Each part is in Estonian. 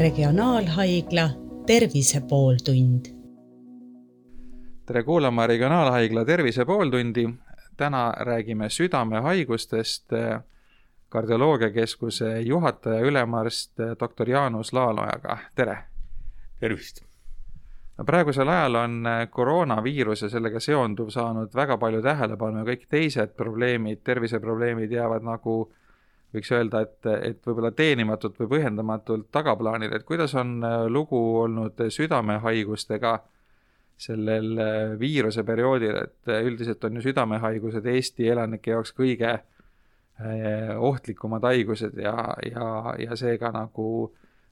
Regionaalhaigla Tervise pooltund. tere kuulama Regionaalhaigla Tervise pooltundi. täna räägime südamehaigustest. kardioloogiakeskuse juhataja, ülemarst doktor Jaanus Laalojaga, tere. tervist no praegusel ajal on koroonaviirus ja sellega seonduv saanud väga palju tähelepanu ja kõik teised probleemid, terviseprobleemid jäävad nagu võiks öelda, et, et võib-olla teenimatult või põhjendamatult tagaplaanile, et kuidas on äh, lugu olnud südamehaigustega sellel äh, viiruse perioodil, et äh, üldiselt on ju südamehaigused Eesti elanike jaoks kõige ohtlikumad haigused ja, ja, ja seega nagu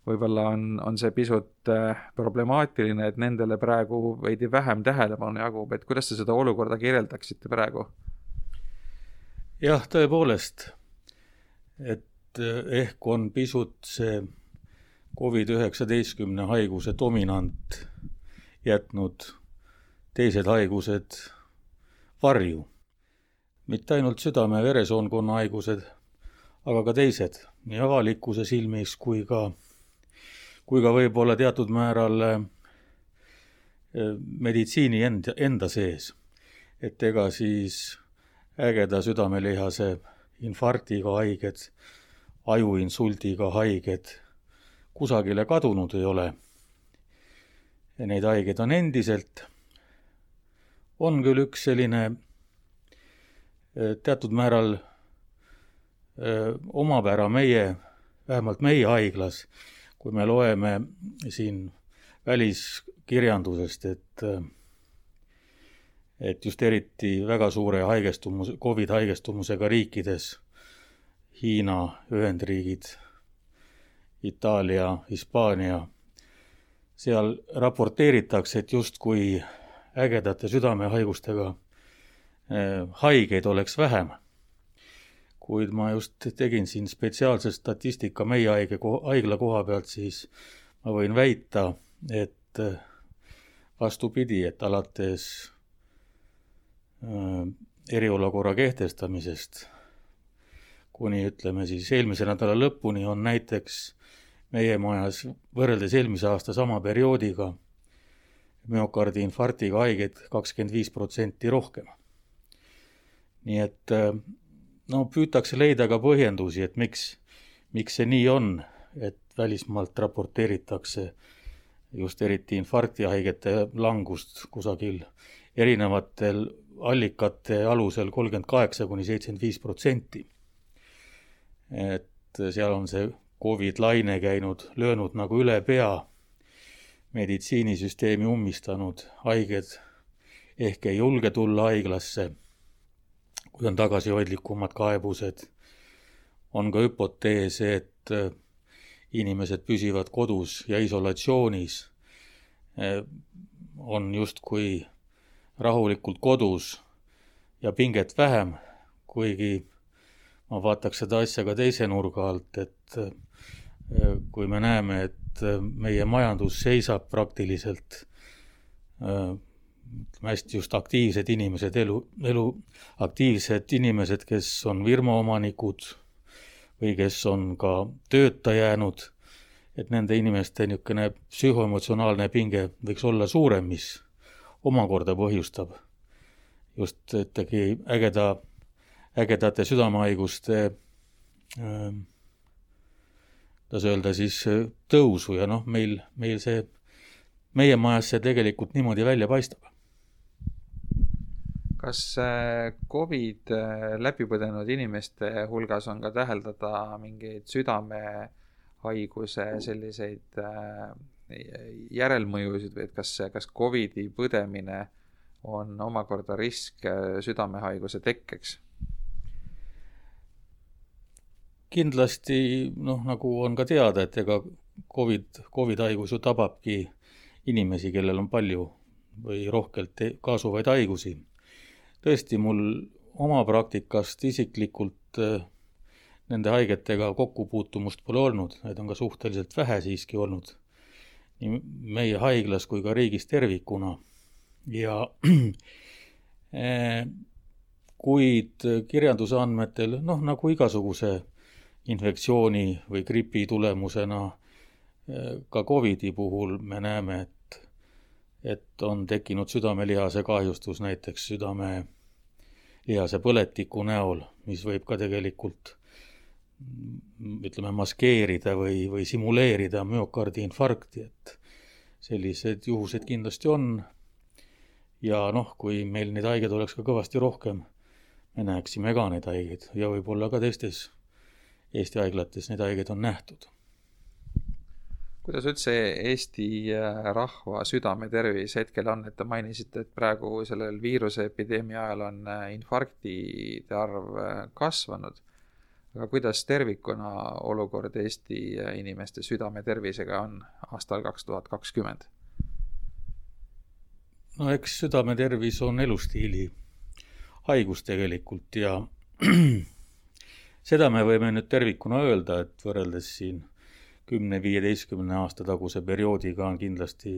võib-olla on, on see pisut problemaatiline, et nendele praegu veidi vähem tähelepanu jagub, et kuidas te seda olukorda kirjeldaksite praegu? jah, tõepoolest et eh, ehk on pisut see Covid-19 haiguse dominant jätnud teised haigused varju. mitte ainult südame-veresoonkonna haigused, aga ka teised, nii avalikkuse silmis kui ka, kui ka võib-olla teatud määral eh, meditsiini enda, enda sees. et ega siis ägeda südamelihase infarktiga haiged, ajuinsuldiga haiged kusagile kadunud ei ole. neid haigeid on endiselt. on küll üks selline eh, teatud määral öö, eh, omapära meie, vähemalt meie haiglas, kui me loeme siin väliskirjandusest, et öö, eh, et just eriti väga suure haigestumus, Covid haigestumusega riikides, Hiina, Ühendriigid, Itaalia, Hispaania, seal raporteeritakse, et justkui ägedate südamehaigustega eh, haigeid oleks vähem. kuid ma just tegin siin spetsiaalse statistika meie haige, haigla koha pealt, siis ma võin väita, et eh, vastupidi, et alates eriolukorra kehtestamisest kuni ütleme siis eelmise nädala lõpuni on näiteks meie majas võrreldes eelmise aasta sama perioodiga müokardi infarktiga haigeid kakskümmend viis protsenti rohkem. nii et äh, no püütakse leida ka põhjendusi, et miks, miks see nii on, et välismaalt raporteeritakse just eriti infarktihaigete langust kusagil erinevatel allikate alusel kolmkümmend kaheksa kuni seitsekümmend viis protsenti. et seal on see Covid laine käinud, löönud nagu üle pea, meditsiinisüsteemi ummistanud, haiged ehk ei julge tulla haiglasse, kui on tagasihoidlikumad kaebused. on ka hüpotees, et inimesed püsivad kodus ja isolatsioonis, on justkui rahulikult kodus ja pinget vähem, kuigi ma vaataks seda asja ka teise nurga alt, et äh, kui me näeme, et äh, meie majandus seisab praktiliselt, äh, ütleme hästi just aktiivsed inimesed, elu, elu, aktiivsed inimesed, kes on firmaomanikud või kes on ka tööta jäänud, et nende inimeste niisugune psühhoemotsionaalne pinge võiks olla suurem, mis omakorda põhjustab just ikkagi ägeda, ägedate südamehaiguste äh, kuidas öelda siis, tõusu ja noh, meil, meil see, meie majas see tegelikult niimoodi välja paistab. kas äh, Covid äh, läbi põdenud inimeste hulgas on ka täheldada mingeid südamehaiguse selliseid äh, järelmõjusid või et kas, kas Covidi põdemine on omakorda risk äh, südamehaiguse tekkeks? kindlasti noh, nagu on ka teada, et ega Covid, Covid haigus ju tababki inimesi, kellel on palju või rohkelt kaasuvaid haigusi. tõesti, mul oma praktikast isiklikult äh, nende haigetega kokkupuutumust pole olnud, neid on ka suhteliselt vähe siiski olnud nii meie haiglas kui ka riigis tervikuna. Ja eh, kuid kirjanduse andmetel noh, nagu igasuguse infektsiooni või gripi tulemusena ka Covidi puhul me näeme, et, et on tekkinud südamelihase kahjustus näiteks südamelihase põletiku näol, mis võib ka tegelikult ütleme, maskeerida või, või simuleerida müokardi infarkti, et sellised juhused kindlasti on. ja noh, kui meil neid haigeid oleks ka kõvasti rohkem, me näeksime ka neid haigeid ja võib-olla ka teistes Eesti haiglates neid haigeid on nähtud. kuidas üldse Eesti äh, rahva südametervis hetkel on, et te mainisite, et praegu sellel viiruseepideemia ajal on äh, infarktide arv äh, kasvanud aga kuidas tervikuna olukord Eesti inimeste südametervisega on aastal kaks tuhat kakskümmend? no eks südametervis on elustiili haigus tegelikult ja seda me võime nüüd tervikuna öelda, et võrreldes siin kümne-viieteistkümne aasta taguse perioodiga on kindlasti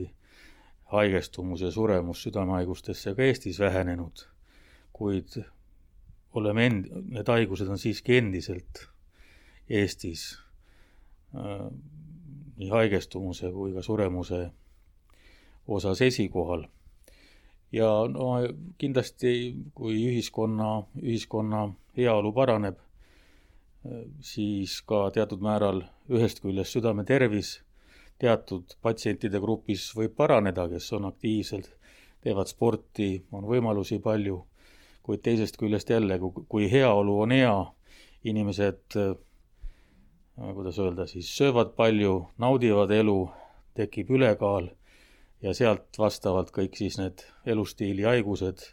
haigestumus ja suremus südamehaigustesse ka Eestis vähenenud, kuid oleme end-, need haigused on siiski endiselt Eestis äh, nii haigestumuse kui ka suremuse osas esikohal. ja no kindlasti, kui ühiskonna, ühiskonna heaolu paraneb, äh, siis ka teatud määral ühest küljest südame tervis teatud patsientide grupis võib paraneda, kes on aktiivsed, teevad sporti, on võimalusi palju kuid teisest küljest jälle, kui heaolu on hea, inimesed, äh, kuidas öelda siis, söövad palju, naudivad elu, tekib ülekaal ja sealt vastavalt kõik siis need elustiili haigused,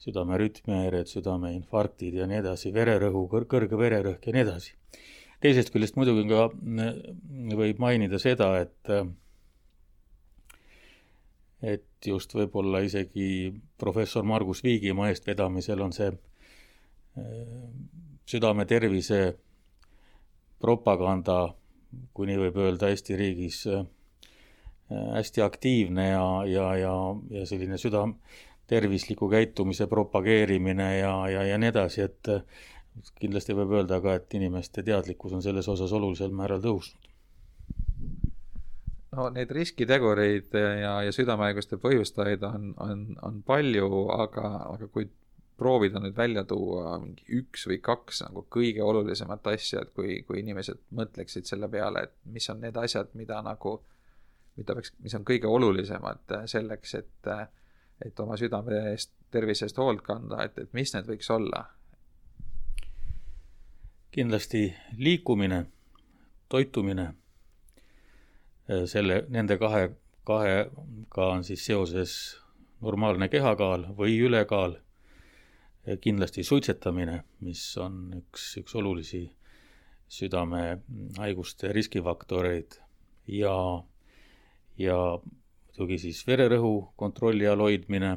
südamerütmihäired, südameinfarktid ja nii edasi, vererõhu, kõrge vererõhk ja nii edasi. teisest küljest muidugi ka äh, võib mainida seda, et äh, et just võib-olla isegi professor Margus Viigimaa eestvedamisel on see äh, südame tervise propaganda, kui nii võib öelda, Eesti riigis äh, hästi aktiivne ja, ja, ja, ja selline südam, tervisliku käitumise propageerimine ja, ja, ja nii edasi, et kindlasti võib öelda ka, et inimeste teadlikkus on selles osas olulisel määral tõusnud no neid riskitegureid ja, ja südamehaiguste põhjustajaid on, on, on palju, aga, aga kui proovida nüüd välja tuua mingi üks või kaks nagu kõige olulisemat asja, et kui, kui inimesed mõtleksid selle peale, et mis on need asjad, mida nagu, mida peaks, mis on kõige olulisemad selleks, et, et oma südame eest, tervise eest hoolt kanda, et, et mis need võiks olla? kindlasti liikumine, toitumine Äh, selle, nende kahe, kahega on siis seoses normaalne kehakaal või ülekaal, äh, kindlasti suitsetamine, mis on üks, üks olulisi südamehaiguste riskifaktoreid. Ja, ja muidugi siis vererõhu kontrolli all hoidmine,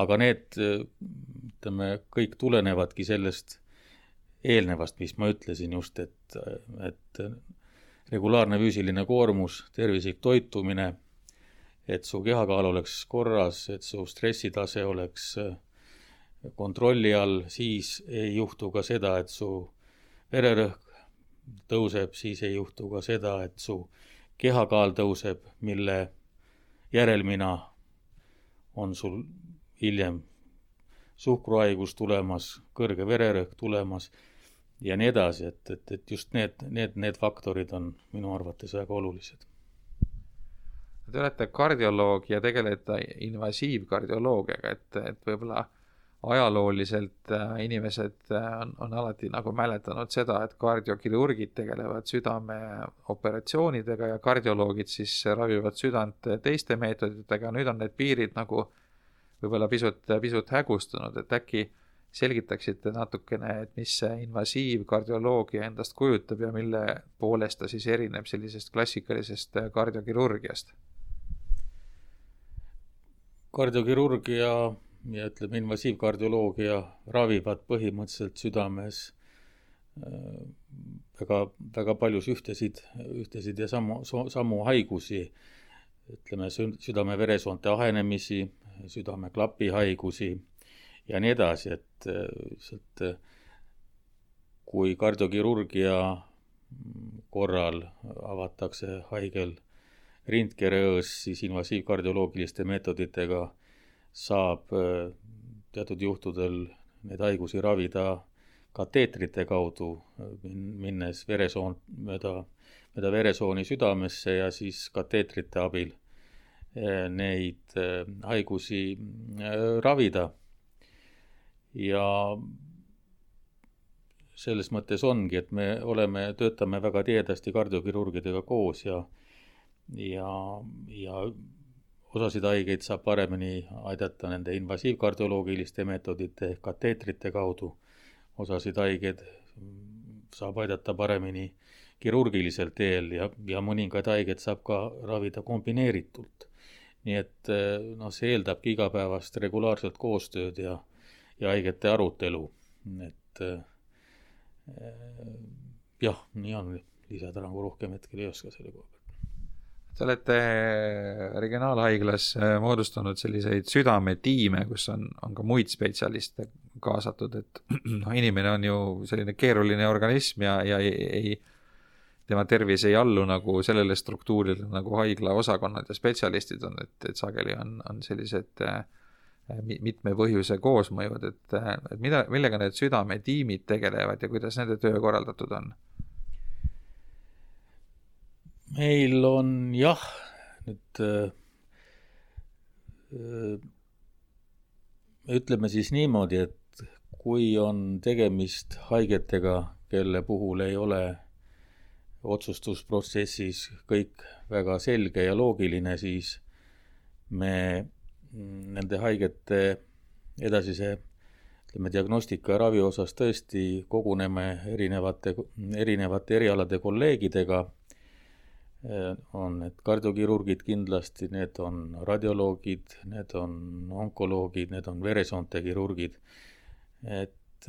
aga need, ütleme, kõik tulenevadki sellest eelnevast, mis ma ütlesin just, et, et regulaarne füüsiline koormus, tervislik toitumine, et su kehakaal oleks korras, et su stressitase oleks äh, kontrolli all, siis ei juhtu ka seda, et su vererõhk tõuseb, siis ei juhtu ka seda, et su kehakaal tõuseb, mille järelmina on sul hiljem suhkruhaigus tulemas, kõrge vererõhk tulemas ja nii edasi, et, et, et just need, need, need faktorid on minu arvates väga olulised. Te olete kardioloog ja tegelete invasiivkardioloogiaga, et, et võib-olla ajalooliselt äh, inimesed äh, on, on alati nagu mäletanud seda, et kardiokirurgid tegelevad südameoperatsioonidega ja kardioloogid siis ravivad südant teiste meetoditega, nüüd on need piirid nagu võib-olla pisut, pisut hägustunud, et äkki selgitaksite natukene, et mis see invasiivkardioloogia endast kujutab ja mille poolest ta siis erineb sellisest klassikalisest kardiokirurgiast? kardiokirurgia ja ütleme, invasiivkardioloogia ravivad põhimõtteliselt südames äh, väga, väga paljus ühtesid, ühtesid ja samu, samu haigusi, ütleme südame-veresoonte ahenemisi, südameklapi haigusi ja nii edasi, et lihtsalt äh, kui kardiokirurgia korral avatakse haigel rindkereõõs, siis invasiivkardioloogiliste meetoditega saab teatud juhtudel neid haigusi ravida kateetrite kaudu, minnes veresoon mööda, mööda veresooni südamesse ja siis kateetrite abil neid haigusi ravida. Ja selles mõttes ongi, et me oleme, töötame väga tihedasti kardiokirurgidega koos ja, ja, ja osasid haigeid saab paremini aidata nende invasiivkardioloogiliste meetodite ehk kateetrite kaudu, osasid haigeid saab aidata paremini kirurgilisel teel ja, ja mõningaid haigeid saab ka ravida kombineeritult. nii et noh, see eeldabki igapäevast regulaarset koostööd ja, ja haigete arutelu, et jah, nii on, lisada nagu rohkem hetkel ei oska selle koha pealt. Te olete regionaalhaiglas äh, moodustanud selliseid südametiime, kus on, on ka muid spetsialiste kaasatud, et noh, inimene on ju selline keeruline organism ja, ja ei, ei, tema tervis ei allu nagu sellele struktuurile, nagu haigla osakonnad ja spetsialistid on, et, et sageli on, on sellised äh, mitme põhjuse koosmõjud, et, et mida, millega need südametiimid tegelevad ja kuidas nende töö korraldatud on? meil on jah, nüüd äh, ütleme siis niimoodi, et kui on tegemist haigetega, kelle puhul ei ole otsustusprotsessis kõik väga selge ja loogiline, siis me nende haigete edasise ütleme, diagnostika ja ravi osas tõesti koguneme erinevate, erinevate erialade kolleegidega on need kardiokirurgid kindlasti, need on radioloogid, need on onkoloogid, need on veresoonte kirurgid. et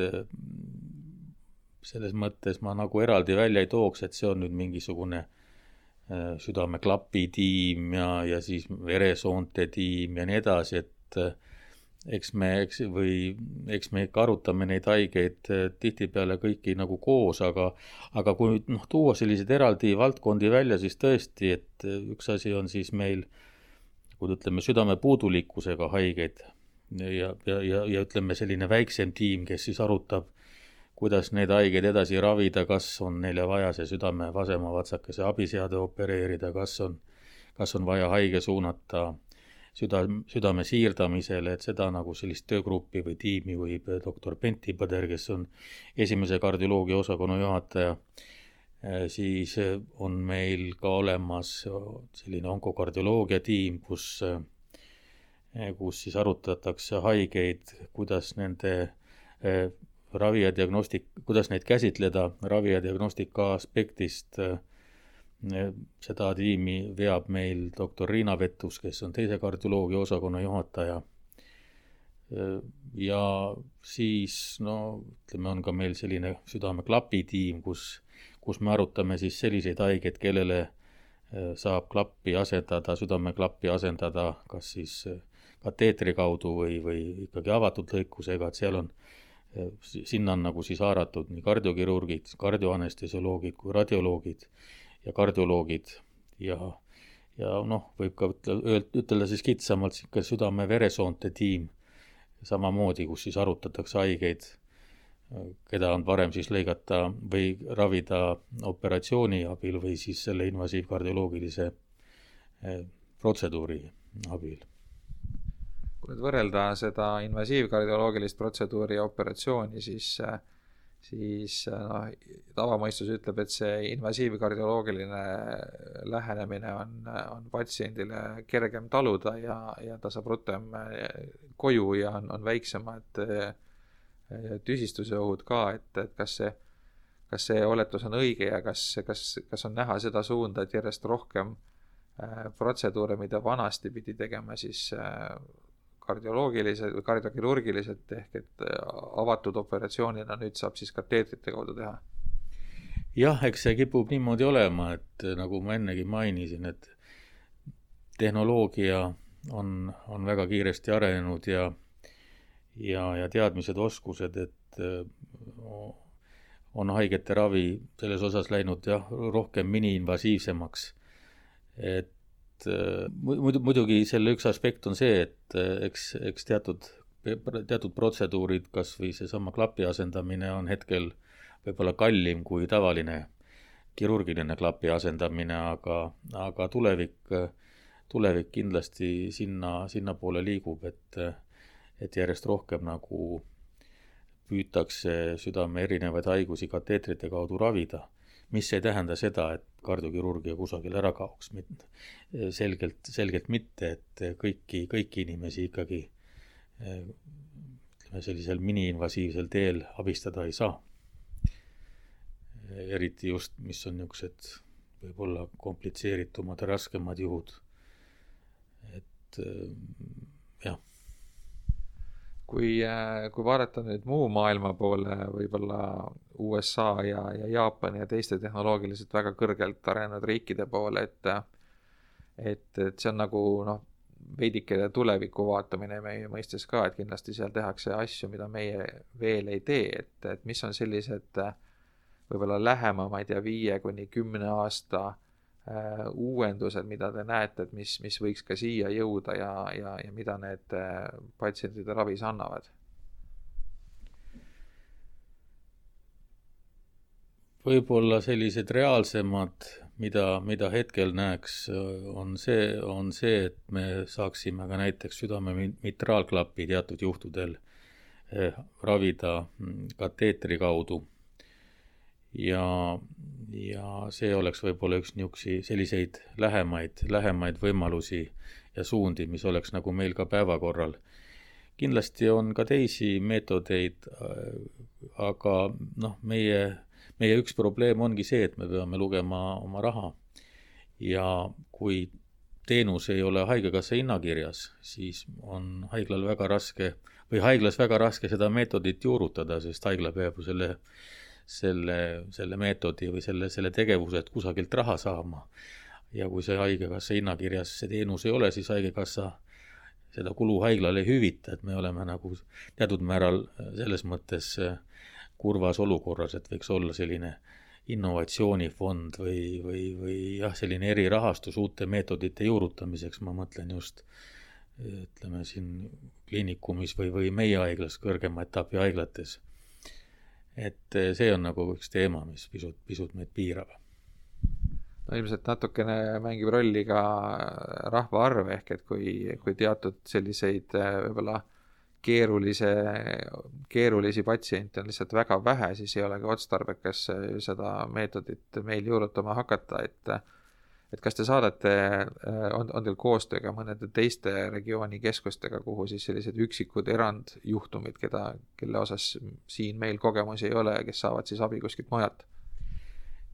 selles mõttes ma nagu eraldi välja ei tooks, et see on nüüd mingisugune äh, südameklapi tiim ja, ja siis veresoonte tiim ja nii edasi, et eks me, eks või eks me ikka arutame neid haigeid eh, tihtipeale kõiki nagu koos, aga, aga kui noh, tuua selliseid eraldi valdkondi välja, siis tõesti, et üks asi on siis meil, kui ütleme, südamepuudulikkusega haigeid ja, ja, ja, ja ütleme, selline väiksem tiim, kes siis arutab, kuidas neid haigeid edasi ravida, kas on neile vaja see südame vasemavatsakese abiseade opereerida, kas on, kas on vaja haige suunata süda, südame siirdamisele, et seda nagu sellist töögruppi või tiimi juhib doktor Benti Põder, kes on esimese kardioloogia osakonna juhataja. Äh, siis äh, on meil ka olemas selline onkokardioloogia tiim, kus, kus siis arutatakse haigeid, kuidas nende ravi ja diagnostik, kuidas neid käsitleda ravi ja diagnostika aspektist äh, seda tiimi veab meil doktor Riina Vettus, kes on teise kardioloogia osakonna juhataja. ja siis no ütleme, on ka meil selline südameklapi tiim, kus, kus me arutame siis selliseid haigeid, kellele eh, saab klappi asendada, südameklappi asendada kas siis eh, kateetri kaudu või, või ikkagi avatud lõikusega, et seal on, eh, sinna on nagu siis haaratud nii kardiokirurgid, kardioanestesioloogid kui radioloogid ja kardioloogid ja, ja noh, võib ka ütelda, ütelda siis kitsamalt niisugune südame-veresoonte tiim samamoodi, kus siis arutatakse haigeid, keda on parem siis lõigata või ravida operatsiooni abil või siis selle invasiivkardioloogilise eh, protseduuri abil. Kui nüüd võrrelda seda invasiivkardioloogilist protseduuri ja operatsiooni, siis siis noh, tavamõistus ütleb, et see invasiivkardioloogiline lähenemine on, on patsiendile kergem taluda ja, ja ta saab rutem koju ja on, on väiksemad tüsistuse ohud ka, et, et kas see, kas see oletus on õige ja kas, kas, kas on näha seda suunda, et järjest rohkem protseduure, mida vanasti pidi tegema siis kardioloogilised või kardiokirurgilised ehk et äh, avatud operatsioonina nüüd saab siis kateetrite kaudu teha? jah, eks see kipub niimoodi olema, et äh, nagu ma ennegi mainisin, et tehnoloogia on, on väga kiiresti arenenud ja, ja, ja teadmised, oskused, et äh, on haigete ravi selles osas läinud jah, rohkem miniinvasiivsemaks. et muidu, muidugi selle üks aspekt on see, et eks, eks teatud, teatud protseduurid, kas või seesama klapi asendamine on hetkel võib-olla kallim kui tavaline kirurgiline klapi asendamine, aga, aga tulevik, tulevik kindlasti sinna, sinnapoole liigub, et, et järjest rohkem nagu püütakse südame erinevaid haigusi kateetrite kaudu ravida, mis ei tähenda seda, et kardiokirurgia kusagil ära kaoks, selgelt, selgelt mitte, et kõiki, kõiki inimesi ikkagi ütleme, sellisel miniinvasiivsel teel abistada ei saa eriti just, mis on niisugused võib-olla komplitseeritumad ja raskemad juhud. et jah. Kui, kui vaadata nüüd muu maailma poole, võib-olla USA ja, ja Jaapani ja teiste tehnoloogiliselt väga kõrgelt arenenud riikide poole, et et, et see on nagu noh, veidike tulevikku vaatamine meie mõistes ka, et kindlasti seal tehakse asju, mida meie veel ei tee, et, et mis on sellised äh, võib-olla lähema, ma ei tea, viie kuni kümne aasta äh, uuendused, mida te näete, et mis, mis võiks ka siia jõuda ja, ja, ja mida need äh, patsientide ravis annavad? võib-olla sellised reaalsemad, mida, mida hetkel näeks, on see, on see, et me saaksime ka näiteks südame mitraalklappi teatud juhtudel eh, ravida mm, kateetri kaudu ja, ja see oleks võib-olla üks niisuguseid selliseid lähemaid, lähemaid võimalusi ja suundi, mis oleks nagu meil ka päevakorral. kindlasti on ka teisi meetodeid, aga noh, meie, meie üks probleem ongi see, et me peame lugema oma raha. ja kui teenus ei ole Haigekassa hinnakirjas, siis on haiglal väga raske või haiglas väga raske seda meetodit juurutada, sest haigla peab ju selle selle, selle meetodi või selle, selle tegevuse, et kusagilt raha saama. ja kui see Haigekassa hinnakirjas see teenus ei ole, siis Haigekassa seda kulu haiglale ei hüvita, et me oleme nagu teatud määral selles mõttes kurvas olukorras, et võiks olla selline innovatsioonifond või, või, või jah, selline erirahastus uute meetodite juurutamiseks, ma mõtlen just ütleme siin kliinikumis või, või meie haiglas, kõrgema etapi haiglates et eh, see on nagu üks teema, mis pisut, pisut meid piirab. no ilmselt natukene mängib rolli ka rahvaarv, ehk et kui, kui teatud selliseid eh, võib-olla keerulise, keerulisi patsiente on lihtsalt väga vähe, siis ei ole ka otstarbekas eh, seda meetodit meil juurutama hakata, et et kas te saadate, äh, on, on teil koostöö ka mõnede teiste regiooni keskustega, kuhu siis sellised üksikud erandjuhtumid, keda, kelle osas siin meil kogemusi ei ole kes saavad siis abi kuskilt mujalt?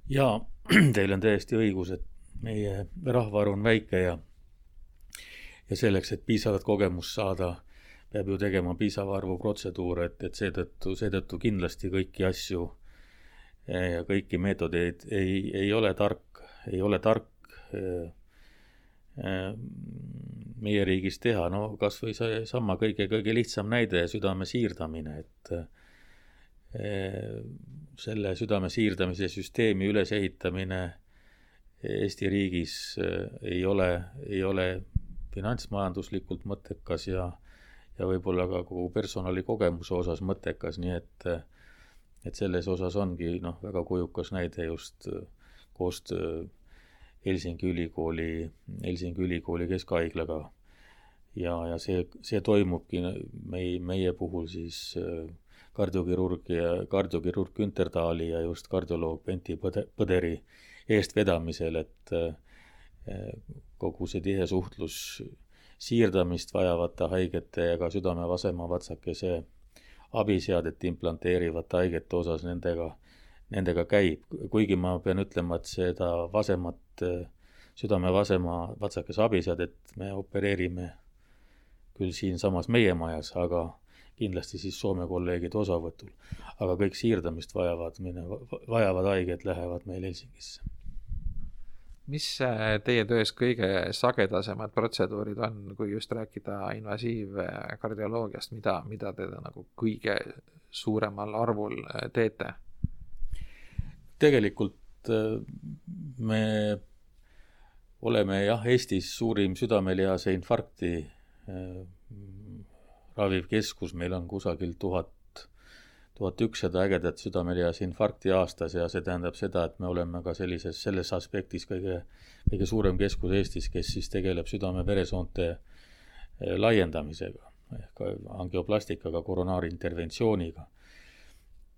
jaa, teil on täiesti õigus, et meie rahvaarv on väike ja ja selleks, et piisavat kogemust saada, peab ju tegema piisava arvu protseduure, et, et seetõttu, seetõttu kindlasti kõiki asju ja kõiki meetodeid ei, ei ole tark, ei ole tark meie riigis teha, no kas või seesama kõige, kõige lihtsam näide, südame siirdamine, et äh, selle südame siirdamise süsteemi ülesehitamine Eesti riigis ei ole, ei ole finantsmajanduslikult mõttekas ja, ja võib-olla ka kogu personali kogemuse osas mõttekas, nii et, et selles osas ongi noh, väga kujukas näide just koostöö Helsingi ülikooli, Helsingi ülikooli keskhaiglaga. ja, ja see, see toimubki meie, meie puhul siis äh, kardiokirurg ja kardiokirurg Günter Taali ja just kardioloog Benti Põde, Põderi eestvedamisel, et äh, kogu see tihe suhtlus siirdamist vajavate haigete ja ka südame-vasema vatsakese abiseadet implanteerivate haigete osas nendega nendega käib, kuigi ma pean ütlema, et seda vasemat, südame vasema vatsakese abiseadet me opereerime küll siinsamas meie majas, aga kindlasti siis Soome kolleegide osavõtul. aga kõik siirdamist vajavad, vajavad haiged lähevad meil Helsingisse. mis teie töös kõige sagedasemad protseduurid on, kui just rääkida invasiivkardioloogiast, mida, mida te nagu kõige suuremal arvul teete? Tegelikult me oleme jah, Eestis suurim südamelihase infarkti raviv keskus, meil on kusagil tuhat tuhat ükssada ägedat südamelihase infarkti aastas ja see tähendab seda, et me oleme ka sellises, selles aspektis kõige, kõige suurem keskus Eestis, kes siis tegeleb südame-veresoonte eh, laiendamisega ehk angioplastikaga, koronaarinterventsiooniga.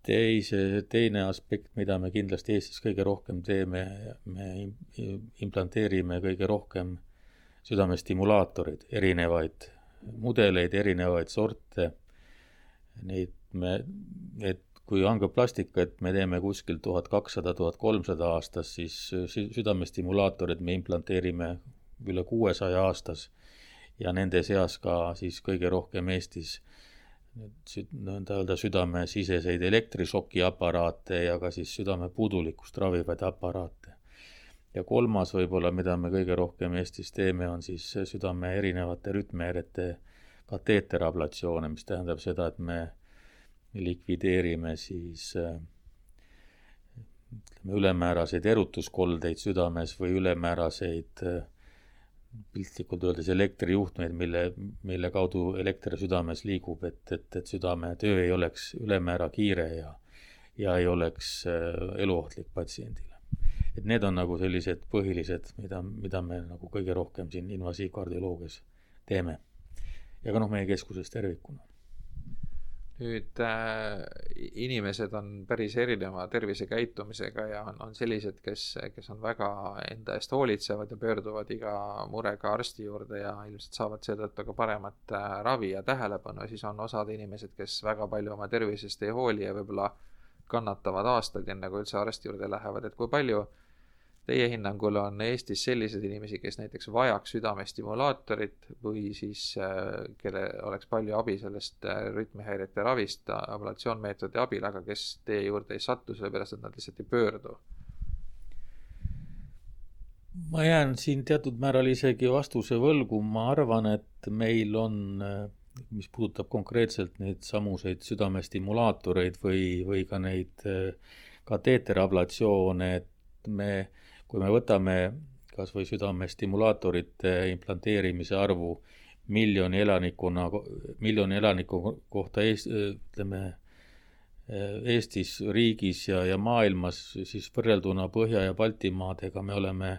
Teise, teine aspekt, mida me kindlasti Eestis kõige rohkem teeme, me implanteerime kõige rohkem südamestimulaatoreid, erinevaid mudeleid, erinevaid sorte, neid me, et kui angioplastikat me teeme kuskil tuhat kakssada, tuhat kolmsada aastas, siis südamestimulaatorid me implanteerime üle kuuesaja aastas ja nende seas ka siis kõige rohkem Eestis nõnda öelda südamesiseseid elektrišokiaparaate ja ka siis südame puudulikkust ravivaid aparaate. ja kolmas võib-olla, mida me kõige rohkem Eestis teeme, on siis südame erinevate rütmihäirete kateeterablatsioone, mis tähendab seda, et me likvideerime siis ütleme, ülemääraseid erutuskoldeid südames või ülemääraseid äh, piltlikult öeldes elektrijuhtmeid, mille, mille kaudu elekter südames liigub, et, et, et südame töö ei oleks ülemäära kiire ja, ja ei oleks äh, eluohtlik patsiendile. et need on nagu sellised põhilised, mida, mida me nagu kõige rohkem siin invasiivkardioloogias teeme. ja ka noh, meie keskuses tervikuna nüüd äh, inimesed on päris erineva tervisekäitumisega ja on, on sellised, kes, kes on väga enda eest hoolitsevad ja pöörduvad iga murega arsti juurde ja ilmselt saavad seetõttu ka paremat äh, ravi ja tähelepanu, siis on osad inimesed, kes väga palju oma tervisest ei hooli ja võib-olla kannatavad aastaid, enne kui üldse arsti juurde lähevad, et kui palju äh, Teie hinnangul on Eestis selliseid inimesi, kes näiteks vajaks südamestimulaatorit või siis äh, kelle oleks palju abi sellest äh, rütmihäirete ravist ablatsioonmeetodi abil, aga kes teie juurde ei satu, sellepärast et nad lihtsalt ei pöördu? ma jään siin teatud määral isegi vastuse võlgu, ma arvan, et meil on, äh, mis puudutab konkreetselt neid samuseid südamestimulaatoreid või, või ka neid kateeterablatsioone, et me kui me võtame kas või südamestimulaatorite implanteerimise arvu miljoni elanikuna, miljoni elaniku kohta Eest-, ütleme, Eestis, riigis ja, ja maailmas, siis võrrelduna Põhja- ja Baltimaadega me oleme,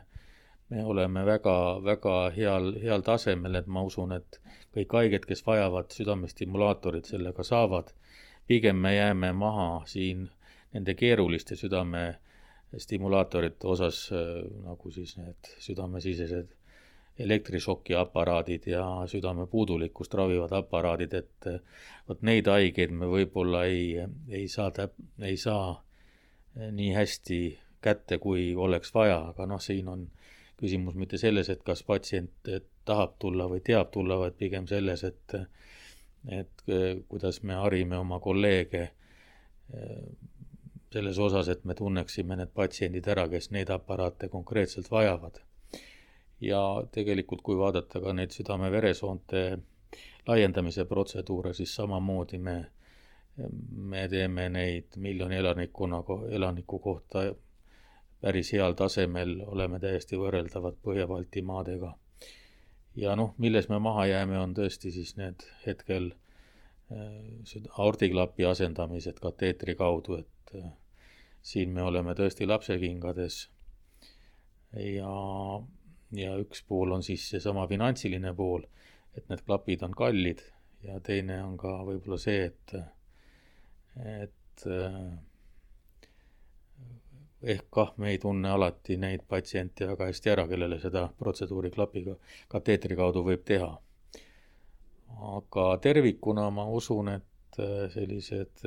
me oleme väga, väga heal, heal tasemel, et ma usun, et kõik haiged, kes vajavad südamestimulaatorit, sellega saavad. pigem me jääme maha siin nende keeruliste südame stimulaatorite osas äh, nagu siis need südamesisesed elektrišokiaparaadid ja südame puudulikkust ravivad aparaadid, et äh, vot neid haigeid me võib-olla ei, ei saa täp-, ei saa äh, nii hästi kätte, kui oleks vaja, aga noh, siin on küsimus mitte selles, et kas patsient tahab tulla või teab tulla, vaid pigem selles, et et kuidas me harime oma kolleege selles osas, et me tunneksime need patsiendid ära, kes neid aparaate konkreetselt vajavad. ja tegelikult, kui vaadata ka neid südame-veresoonte laiendamise protseduure, siis samamoodi me, me teeme neid miljoni elanikuna, elaniku kohta päris heal tasemel, oleme täiesti võrreldavad Põhja-Balti maadega. ja noh, milles me maha jääme, on tõesti siis need hetkel äh, aordiklapi asendamised kateetri kaudu, et äh, siin me oleme tõesti lapsekingades. ja, ja üks pool on siis seesama finantsiline pool, et need klapid on kallid ja teine on ka võib-olla see, et, et ehk kah me ei tunne alati neid patsiente väga hästi ära, kellele seda protseduuri klapiga, kateetri kaudu võib teha. aga tervikuna ma usun, et sellised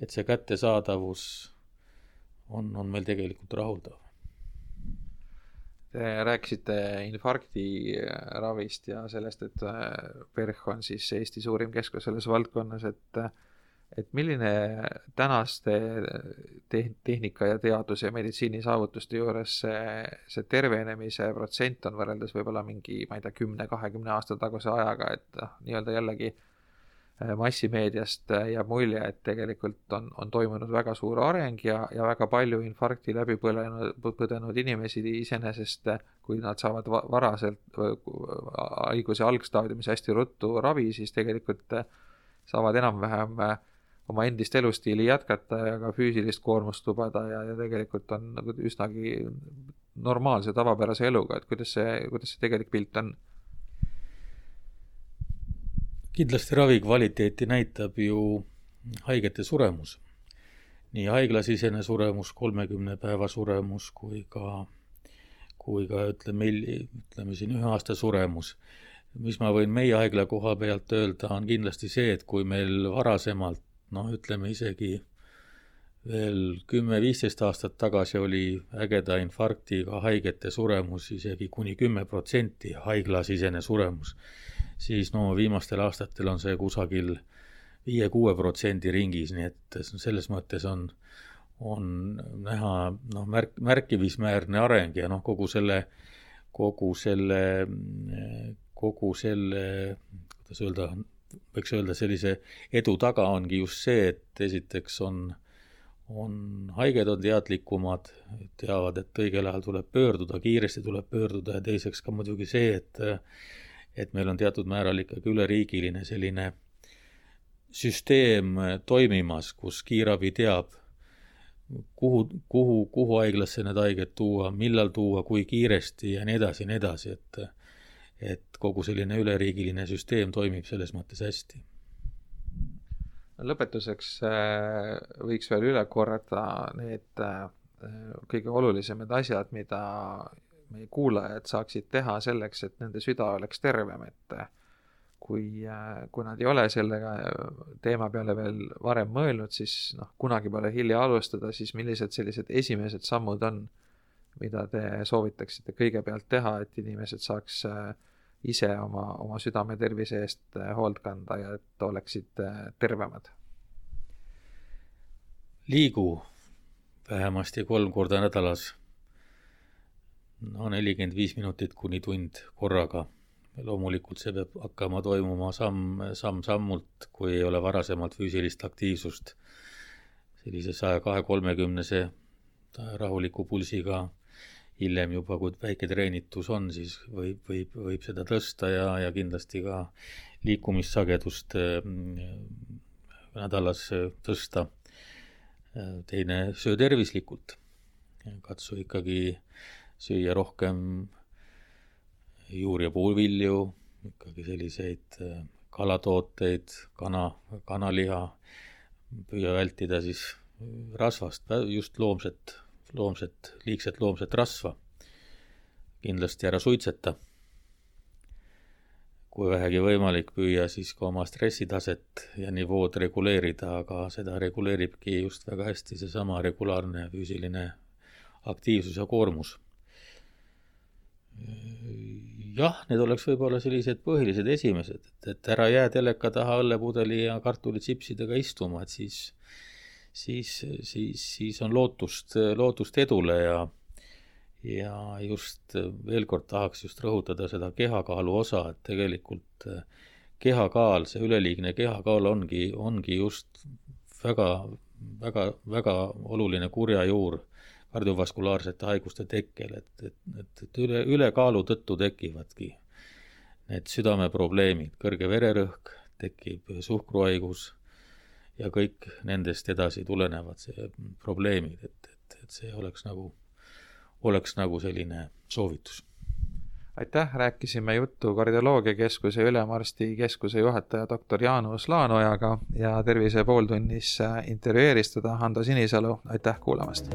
et see kättesaadavus on, on meil tegelikult rahuldav. Te rääkisite infarkti ravist ja sellest, et PERH on siis Eesti suurim keskus selles valdkonnas, et et milline tänaste te-, tehnika ja teaduse ja meditsiini saavutuste juures see, see tervenemise protsent on võrreldes võib-olla mingi, ma ei tea, kümne, kahekümne aasta taguse ajaga, et noh, nii-öelda jällegi Äh, massimeediast äh, jääb mulje, et tegelikult on, on toimunud väga suur areng ja, ja väga palju infarkti läbi põlenud, põdenud inimesi iseenesest, äh, kui nad saavad varaselt haiguse algstaadiumis hästi ruttu ravi, siis tegelikult saavad enam-vähem oma endist elustiili jätkata ja ka füüsilist koormust lubada ja, ja tegelikult on nagu üsnagi normaalse tavapärase eluga, et kuidas see, kuidas see tegelik pilt on kindlasti ravi kvaliteeti näitab ju haigete suremus. nii haiglasisene suremus, kolmekümne päeva suremus kui ka, kui ka ütleme, ütleme siin ühe aasta suremus. mis ma võin meie haigla koha pealt öelda, on kindlasti see, et kui meil varasemalt noh, ütleme isegi veel kümme-viisteist aastat tagasi oli ägeda infarktiga haigete suremus isegi kuni kümme protsenti haiglasisene suremus siis no viimastel aastatel on see kusagil viie-kuue protsendi ringis, nii et selles mõttes on, on näha noh, märk, märkimisväärne areng ja noh, kogu selle, kogu selle, kogu selle, kuidas öelda, võiks öelda sellise edu taga ongi just see, et esiteks on, on haiged on teadlikumad, teavad, et õigel ajal tuleb pöörduda, kiiresti tuleb pöörduda ja teiseks ka muidugi see, et et meil on teatud määral ikkagi üleriigiline selline süsteem toimimas, kus kiirabi teab, kuhu, kuhu, kuhu haiglasse need haiged tuua, millal tuua, kui kiiresti ja nii edasi ja nii edasi, et et kogu selline üleriigiline süsteem toimib selles mõttes hästi. lõpetuseks äh, võiks veel üle korrata need äh, kõige olulisemad asjad, mida meie kuulajad saaksid teha selleks, et nende süda oleks tervem, et kui, kui nad ei ole selle teema peale veel varem mõelnud, siis noh, kunagi pole hilja alustada, siis millised sellised esimesed sammud on, mida te soovitaksite kõigepealt teha, et inimesed saaks ise oma, oma südame tervise eest hoolt kanda ja et oleksid tervemad? liigu vähemasti kolm korda nädalas no nelikümmend viis minutit kuni tund korraga. loomulikult see peab hakkama toimuma samm, samm-sammult, kui ei ole varasemalt füüsilist aktiivsust. sellise saja kahe, kolmekümnese rahuliku pulsiga hiljem juba, kui väike treenitus on, siis võib, võib, võib seda tõsta ja, ja kindlasti ka liikumissagedust mm, nädalas tõsta. teine, söö tervislikult. katsu ikkagi süüa rohkem juur- ja puuvilju, ikkagi selliseid äh, kalatooteid, kana, kanaliha, püüa vältida siis rasvast, just loomset, loomset, liigset loomset rasva. kindlasti ära suitseta. kui vähegi võimalik, püüa siis ka oma stressitaset ja nivood reguleerida, aga seda reguleeribki just väga hästi seesama regulaarne füüsiline aktiivsus ja koormus jah, need oleks võib-olla sellised põhilised esimesed, et, et ära jää teleka taha õllepudeli ja kartulitsipsidega istuma, et siis, siis, siis, siis on lootust, lootust edule ja ja just veel kord tahaks just rõhutada seda kehakaalu osa, et tegelikult kehakaal, see üleliigne kehakaal ongi, ongi just väga, väga, väga oluline kurjajuur kardiovaskulaarsete haiguste tekkel, et, et, et, et üle, ülekaalu tõttu tekivadki need südameprobleemid, kõrge vererõhk, tekib suhkruhaigus ja kõik nendest edasi tulenevad see probleemid, et, et, et see oleks nagu, oleks nagu selline soovitus. Aitäh, rääkisime juttu Kardioloogiakeskuse ülemarsti keskuse juhataja doktor Jaanus Laanojaga ja Tervise pooltunnis intervjueeris teda Hando Sinisalu, aitäh kuulamast!